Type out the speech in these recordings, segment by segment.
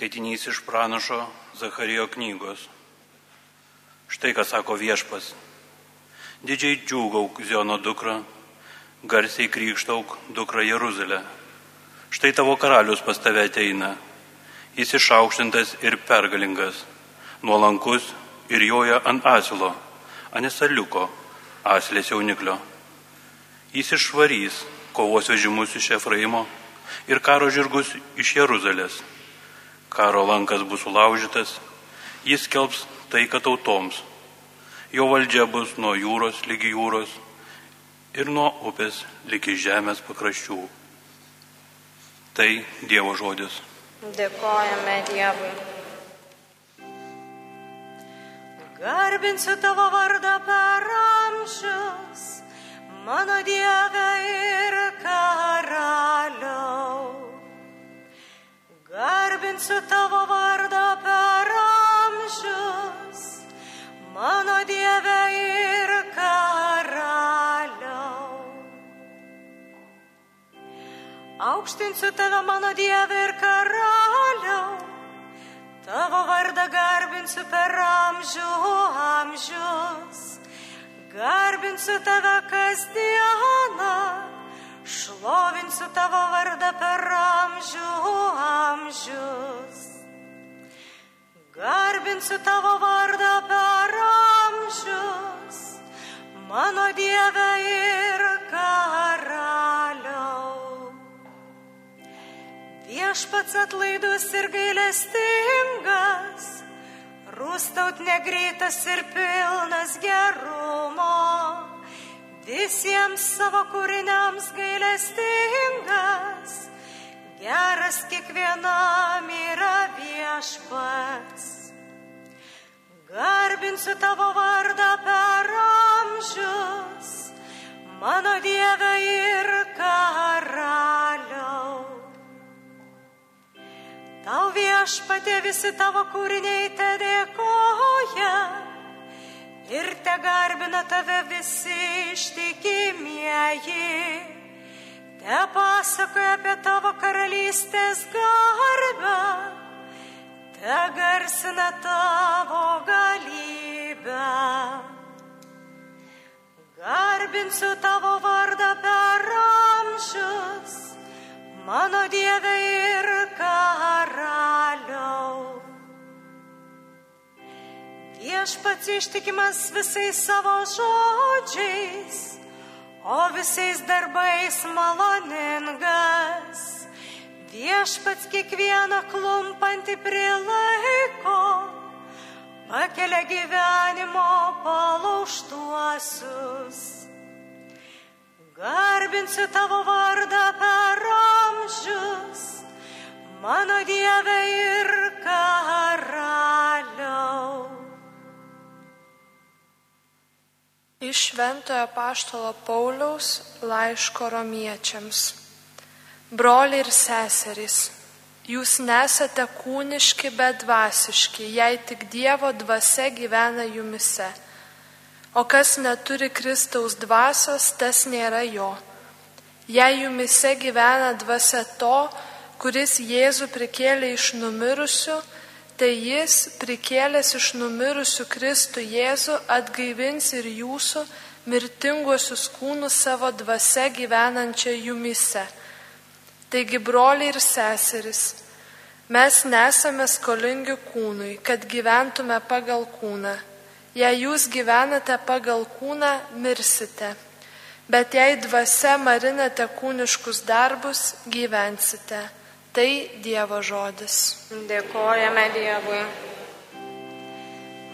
Skaitinys iš pranašo Zacharijo knygos. Štai ką sako viešpas. Didžiai džiūgauk Ziono dukra, garsiai krikštauk dukra Jeruzalė. Štai tavo karalius pas tave ateina. Jis išaukštintas ir pergalingas, nuolankus ir joja ant asilo, anesaliuko, aslės jauniklio. Jis išvarys kovos vežimus iš Efraimo ir karo žirgus iš Jeruzalės Karo lankas bus sulaužytas, jis kelbs taiką tautoms. Jo valdžia bus nuo jūros lygi jūros ir nuo upės lygi žemės pakraščių. Tai Dievo žodis. Dėkojame Dievui. Garbinsiu tavo vardą per amžius, mano Dieve ir karaliau. Garbinsiu tavo vardą per amžius, mano Dieve ir karaliau. Aukštinsiu tave, mano Dieve ir karaliau, tavo vardą garbinsiu per amžių amžius. Garbinsiu tave kasdieną šlovinsiu tavo vardą per amžių amžius. Garbinsiu tavo vardą per amžius, mano Dieve ir karaliau. Viešpats atlaidus ir gailestingas, rūstaut negreitas ir pilnas gerumo visiems savo kūriniams gailestingas, geras kiekvienam yra viešpats. Garbinsiu tavo vardą per amžius, mano Dieve ir karaliau. Tau viešpatė visi tavo kūriniai te dėkoja ir te garbina tave visi ištikimieji. Te pasakoja apie tavo karalystės garbę, te garsina tavo galybę. Garbinsiu tavo vardą per amžius, mano Dieve ir karaliau. Viešpats ištikimas visais savo žodžiais, o visais darbais maloningas. Viešpats kiekvieną klumpantį prilaiko, pakelia gyvenimo palauštuosius. Garbinsiu tavo vardą per amžius, mano Dieve ir karaliau. Iš Šventojo Paštalo Pauliaus laiško romiečiams. Broliai ir seserys, jūs nesate kūniški, bet dvasiški, jei tik Dievo dvasia gyvena jumise. O kas neturi Kristaus dvasios, tas nėra jo. Jei jumise gyvena dvasia to, kuris Jėzų prikėlė iš numirusių, tai jis, prikėlęs iš numirusių Kristų Jėzų, atgaivins ir jūsų mirtinguosius kūnus savo dvasia gyvenančią jumise. Taigi, broliai ir seseris, mes nesame skolingi kūnui, kad gyventume pagal kūną. Jei jūs gyvenate pagal kūną, mirsite. Bet jei dvasia marinate kūniškus darbus, gyvensite. Tai Dievo žodis. Dėkojame Dievui.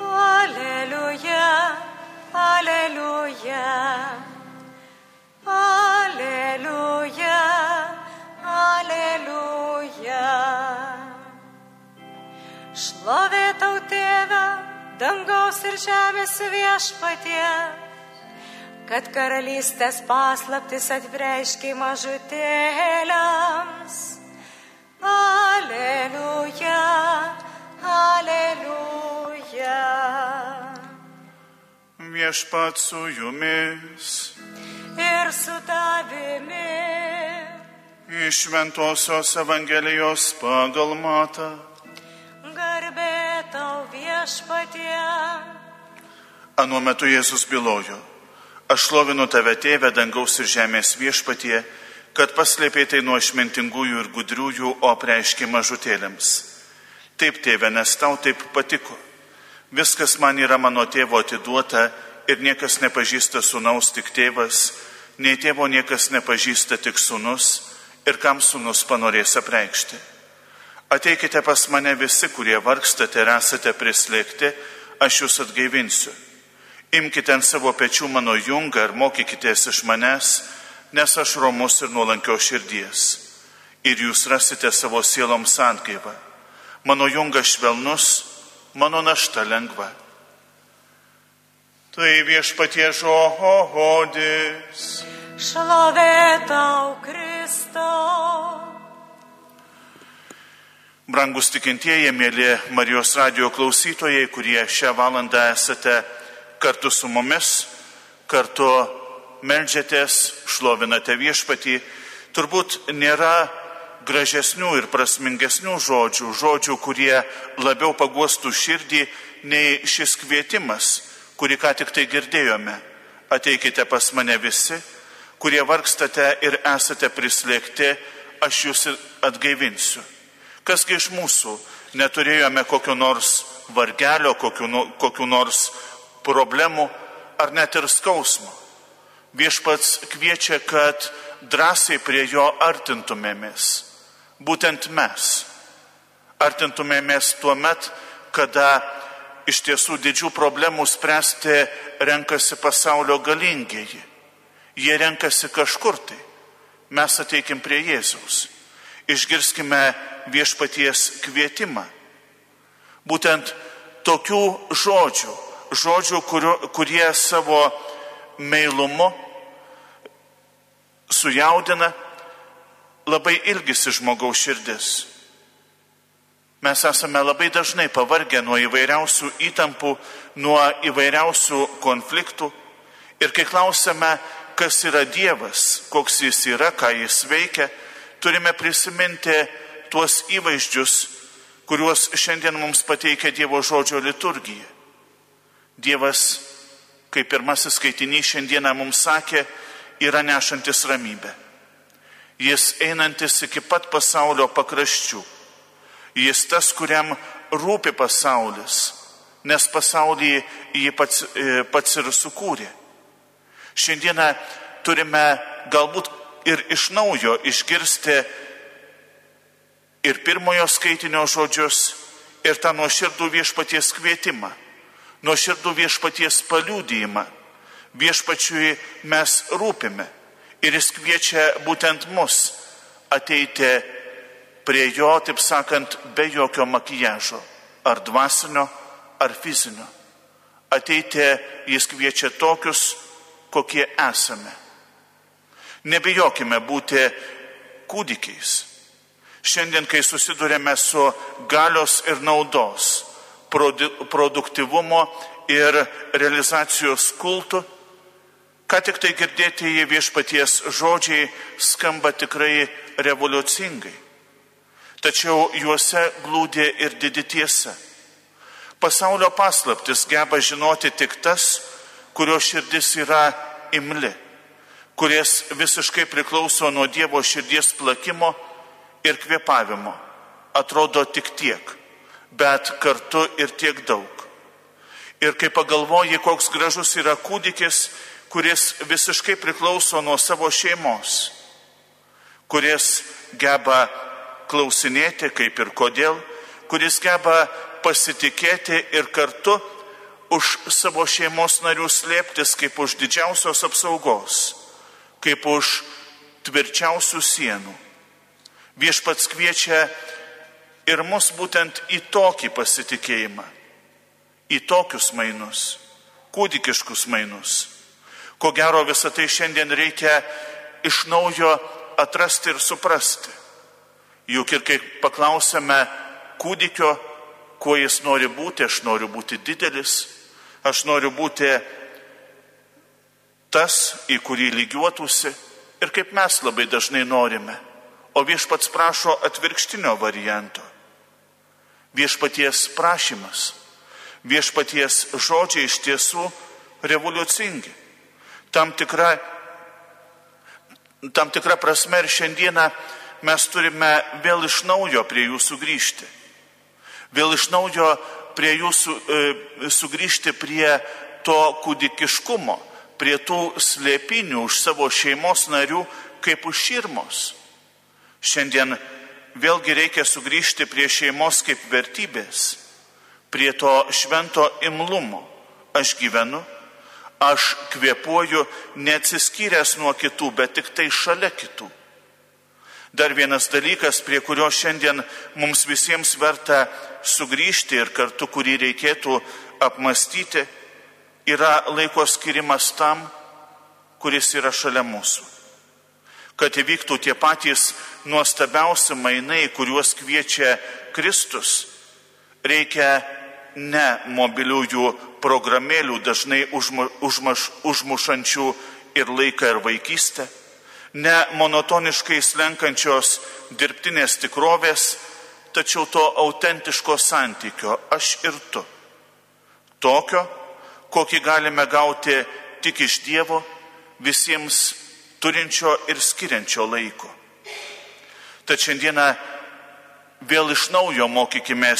Aleliuja, aleliuja, aleliuja, aleliuja. Šlovė tau tėvę, dangaus ir žemės viešpatie, kad karalystės paslaptis atreiškiai mažutėliams. Viešpat su jumis. Ir su tavimi. Iš Ventosios Evangelijos pagal matą. viešpatie. Anuo metu Jėzus bylojo, aš šlovinu tave tėvę dangaus ir žemės viešpatie, kad paslėpė tai nuo išmintingųjų ir gudriųjų, o preiškė mažutėlėms. Taip, tėve, nes tau taip patiko. Viskas man yra mano tėvo atiduota ir niekas nepažįsta sunaus tik tėvas, nei tėvo niekas nepažįsta tik sunus ir kam sunus panorės apreikšti. Ateikite pas mane visi, kurie vargstate ir esate prislėgti, aš jūs atgaivinsiu. Imkite ant savo pečių mano jungą ir mokykitės iš manęs, nes aš romus ir nuolankio širdies. Ir jūs rasite savo sieloms atgaivą. Mano jungas švelnus, mano našta lengva. Tai viešpatie žodis. Šlovė tau, Kristau. Brangus tikintieji, mėly Marijos radio klausytojai, kurie šią valandą esate kartu su mumis, kartu melžiatės, šlovinate viešpatį, turbūt nėra gražesnių ir prasmingesnių žodžių, žodžių, kurie labiau paguostų širdį nei šis kvietimas, kurį ką tik tai girdėjome. Ateikite pas mane visi, kurie vargstate ir esate prislėgti, aš jūs atgaivinsiu. Kasgi iš mūsų neturėjome kokio nors vargelio, kokiu, kokiu nors problemų ar net ir skausmo. Viešpats kviečia, kad drąsiai prie jo artintumėmės. Būtent mes. Artintumėmės tuo met, kada iš tiesų didžių problemų spręsti renkasi pasaulio galingieji. Jie renkasi kažkur tai. Mes ateikim prie Jėzaus. Išgirskime viešpaties kvietimą. Būtent tokių žodžių, žodžių, kurio, kurie savo meilumu sujaudina, labai ilgisi žmogaus širdis. Mes esame labai dažnai pavargę nuo įvairiausių įtampų, nuo įvairiausių konfliktų. Ir kai klausime, kas yra Dievas, koks jis yra, ką jis veikia, turime prisiminti tuos įvaizdžius, kuriuos šiandien mums pateikia Dievo žodžio liturgija. Dievas, kaip pirmasis skaitinys šiandieną mums sakė, yra nešantis ramybę. Jis einantis iki pat pasaulio pakraščių. Jis tas, kuriam rūpi pasaulis, nes pasaulį jį pats, e, pats ir sukūrė. Šiandieną turime galbūt ir iš naujo išgirsti ir pirmojo skaitinio žodžius, ir tą nuoširdų viešpaties kvietimą, nuoširdų viešpaties paliūdėjimą. Viešpačiui mes rūpime ir jis kviečia būtent mus ateiti prie jo, taip sakant, be jokio makijažo, ar dvasinio, ar fizinio. Ateiti jis kviečia tokius, kokie esame. Nebijokime būti kūdikiais Šiandien, kai susidurėme su galios ir naudos, produktivumo ir realizacijos kultu, ką tik tai girdėtieji viešpaties žodžiai skamba tikrai revoliucingai. Tačiau juose glūdė ir didi tiesa. Pasaulio paslaptis geba žinoti tik tas, kurio širdis yra imli, kuris visiškai priklauso nuo Dievo širdies plakimo ir kvėpavimo. Atrodo tik tiek, bet kartu ir tiek daug. Ir kai pagalvoji, koks gražus yra kūdikis, kuris visiškai priklauso nuo savo šeimos, kuris geba klausinėti kaip ir kodėl, kuris geba pasitikėti ir kartu už savo šeimos narių slėptis kaip už didžiausios apsaugos, kaip už tvirčiausių sienų. Viešpats kviečia ir mus būtent į tokį pasitikėjimą, į tokius mainus, kūdikiškus mainus. Ko gero visą tai šiandien reikia iš naujo atrasti ir suprasti. Juk ir kai paklausėme kūdikio, kuo jis nori būti, aš noriu būti didelis, aš noriu būti tas, į kurį lygiuotųsi ir kaip mes labai dažnai norime o viešpats prašo atvirkštinio varianto. Viešpaties prašymas Viešpaties žodžiai iš tiesų revoliucingi. Tam tikra, tam tikra prasme ir šiandieną mes turime vėl iš naujo prie jų sugrįžti. Vėl iš naujo prie jų su, e, sugrįžti prie to kūdikiškumo, prie tų slėpinių už savo šeimos narių kaip už širmos. Šiandien vėlgi reikia sugrįžti prie šeimos kaip vertybės, prie to švento imlumo. Aš gyvenu, aš kvepuoju neatsiskyręs nuo kitų, bet tik tai šalia kitų. Dar vienas dalykas, prie kurio šiandien mums visiems verta sugrįžti ir kartu kurį reikėtų apmastyti, yra laiko skirimas tam, kuris yra šalia mūsų. Kad įvyktų tie patys nuostabiausi mainai, kuriuos kviečia Kristus, reikia ne mobiliųjų programėlių dažnai užma, užmaš, užmušančių ir laiką ir vaikystę, ne monotoniškai slenkančios dirbtinės tikrovės, tačiau to autentiško santykio aš ir tu. Tokio, kokį galime gauti tik iš Dievo visiems turinčio ir skiriančio laiko. Tad šiandieną vėl iš naujo mokykime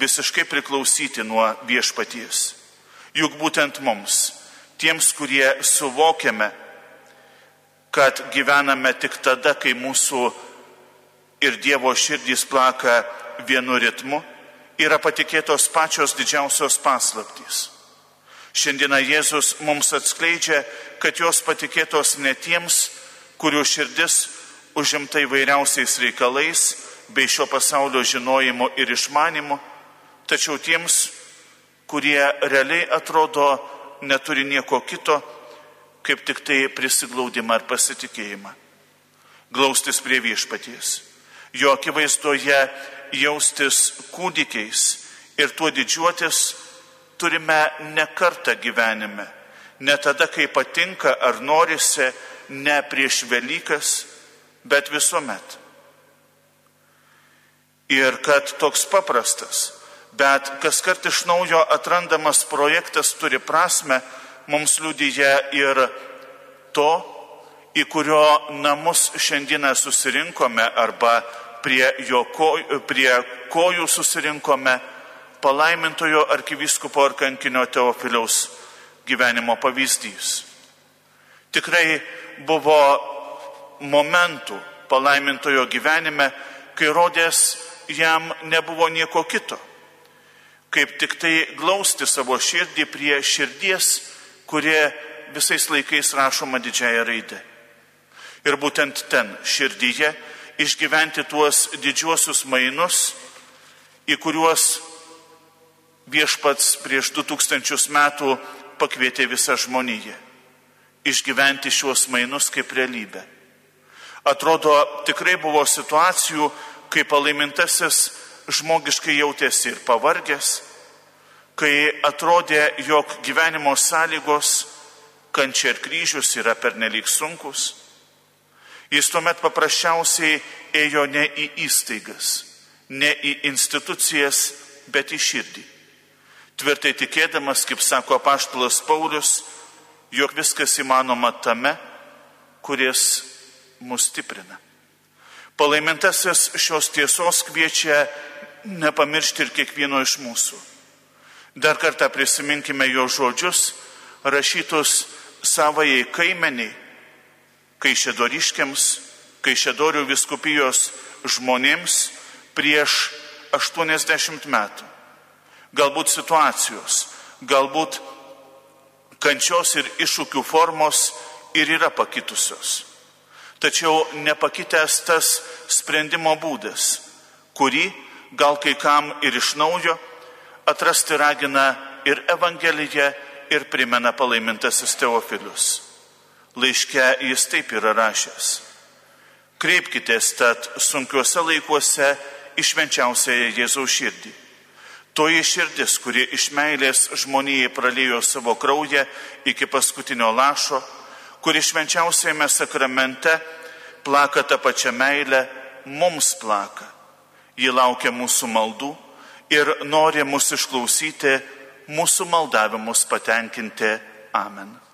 visiškai priklausyti nuo viešpaties. Juk būtent mums, tiems, kurie suvokiame, kad gyvename tik tada, kai mūsų ir Dievo širdys plaka vienu ritmu, yra patikėtos pačios didžiausios paslaptys. Šiandieną Jėzus mums atskleidžia, kad jos patikėtos ne tiems, kurių širdis užimta įvairiausiais reikalais bei šio pasaulio žinojimu ir išmanimu, tačiau tiems, kurie realiai atrodo neturi nieko kito, kaip tik tai prisiglaudimą ar pasitikėjimą. Glaustis prie viešpaties jo akivaizdoje jaustis kūdikiais ir tuo didžiuotis turime ne kartą gyvenime. Ne tada, kai patinka ar norisi, ne prieš Velykas, bet visuomet. Ir kad toks paprastas, bet kas kart iš naujo atrandamas projektas turi prasme, mums liudyja ir to, į kurio namus šiandieną susirinkome arba prie, kojų, prie kojų susirinkome palaimintojo arkiviskopo ar kankinio Teofiliaus gyvenimo pavyzdys. Tikrai buvo momentų palaimintojo gyvenime, kai rodės jam nebuvo nieko kito, kaip tik tai glausti savo širdį prie širdies, kurie visais laikais rašoma didžiaja raidė. Ir būtent ten širdyje išgyventi tuos didžiuosius mainus, į kuriuos viešpats prieš 2000 metų pakvietė visą žmoniją. Išgyventi šiuos mainus kaip realybę. Atrodo, tikrai buvo situacijų, kai palaimintasis žmogiškai jautėsi ir pavargęs, kai atrodė, jog gyvenimo sąlygos, kančia ir kryžius yra pernelyg sunkus Jis tuomet paprasčiausiai ėjo ne į įstaigas, ne į institucijas, bet į širdį. Tvirtai tikėdamas, kaip sako apaštalas Paulius, jog viskas įmanoma tame, kuris mus stiprina. Palaimintasis šios tiesos kviečia nepamiršti ir kiekvieno iš mūsų. Dar kartą prisiminkime jo žodžius, rašytus savai kaimeniai Kaišėdoriškiams, Kaišėdorių viskupijos žmonėms prieš 80 metų. Galbūt situacijos, galbūt kančios ir iššūkių formos ir yra pakitusios. Tačiau nepakitęs tas sprendimo būdas, kurį gal kai kam ir iš naujo atrasti ragina ir Evangelija, ir primena palaimintasis Teofilius laiške jis taip yra rašęs. Kreipkitės tad sunkiuose laikuose išvenčiausiąją Jėzaus širdį. Toji širdis, kuri iš meilės žmonijai pralėjo savo kraują iki paskutinio lašo, kuri švenčiausiame sakramente plaka tą pačią meilę, mums plaka. Ji laukia mūsų maldų ir nori mus išklausyti, mūsų maldavimus patenkinti. Amen.